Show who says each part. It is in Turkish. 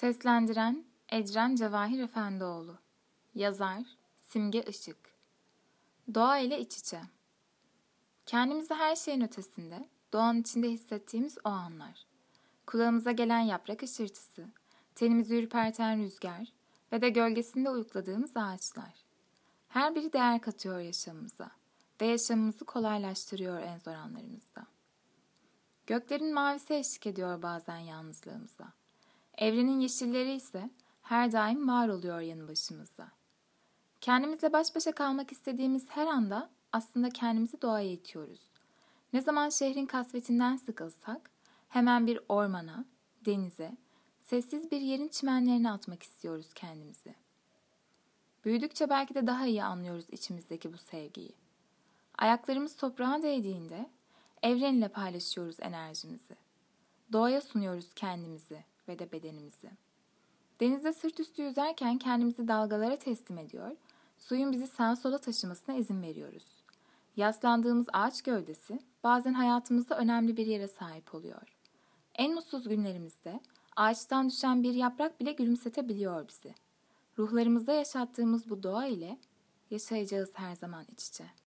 Speaker 1: Seslendiren Ecren Cevahir Efendioğlu Yazar Simge Işık Doğa ile iç içe Kendimizi her şeyin ötesinde, doğanın içinde hissettiğimiz o anlar. Kulağımıza gelen yaprak ışırtısı, tenimizi ürperten rüzgar ve de gölgesinde uyukladığımız ağaçlar. Her biri değer katıyor yaşamımıza ve yaşamımızı kolaylaştırıyor en zor anlarımızda. Göklerin mavisi eşlik ediyor bazen yalnızlığımıza. Evrenin yeşilleri ise her daim var oluyor yanı başımızda. Kendimizle baş başa kalmak istediğimiz her anda aslında kendimizi doğaya itiyoruz. Ne zaman şehrin kasvetinden sıkılsak hemen bir ormana, denize, sessiz bir yerin çimenlerine atmak istiyoruz kendimizi. Büyüdükçe belki de daha iyi anlıyoruz içimizdeki bu sevgiyi. Ayaklarımız toprağa değdiğinde evrenle paylaşıyoruz enerjimizi. Doğaya sunuyoruz kendimizi ve de bedenimizi. Denizde sırt üstü yüzerken kendimizi dalgalara teslim ediyor, suyun bizi sağa sola taşımasına izin veriyoruz. Yaslandığımız ağaç gövdesi bazen hayatımızda önemli bir yere sahip oluyor. En mutsuz günlerimizde ağaçtan düşen bir yaprak bile gülümsetebiliyor bizi. Ruhlarımızda yaşattığımız bu doğa ile yaşayacağız her zaman iç içe.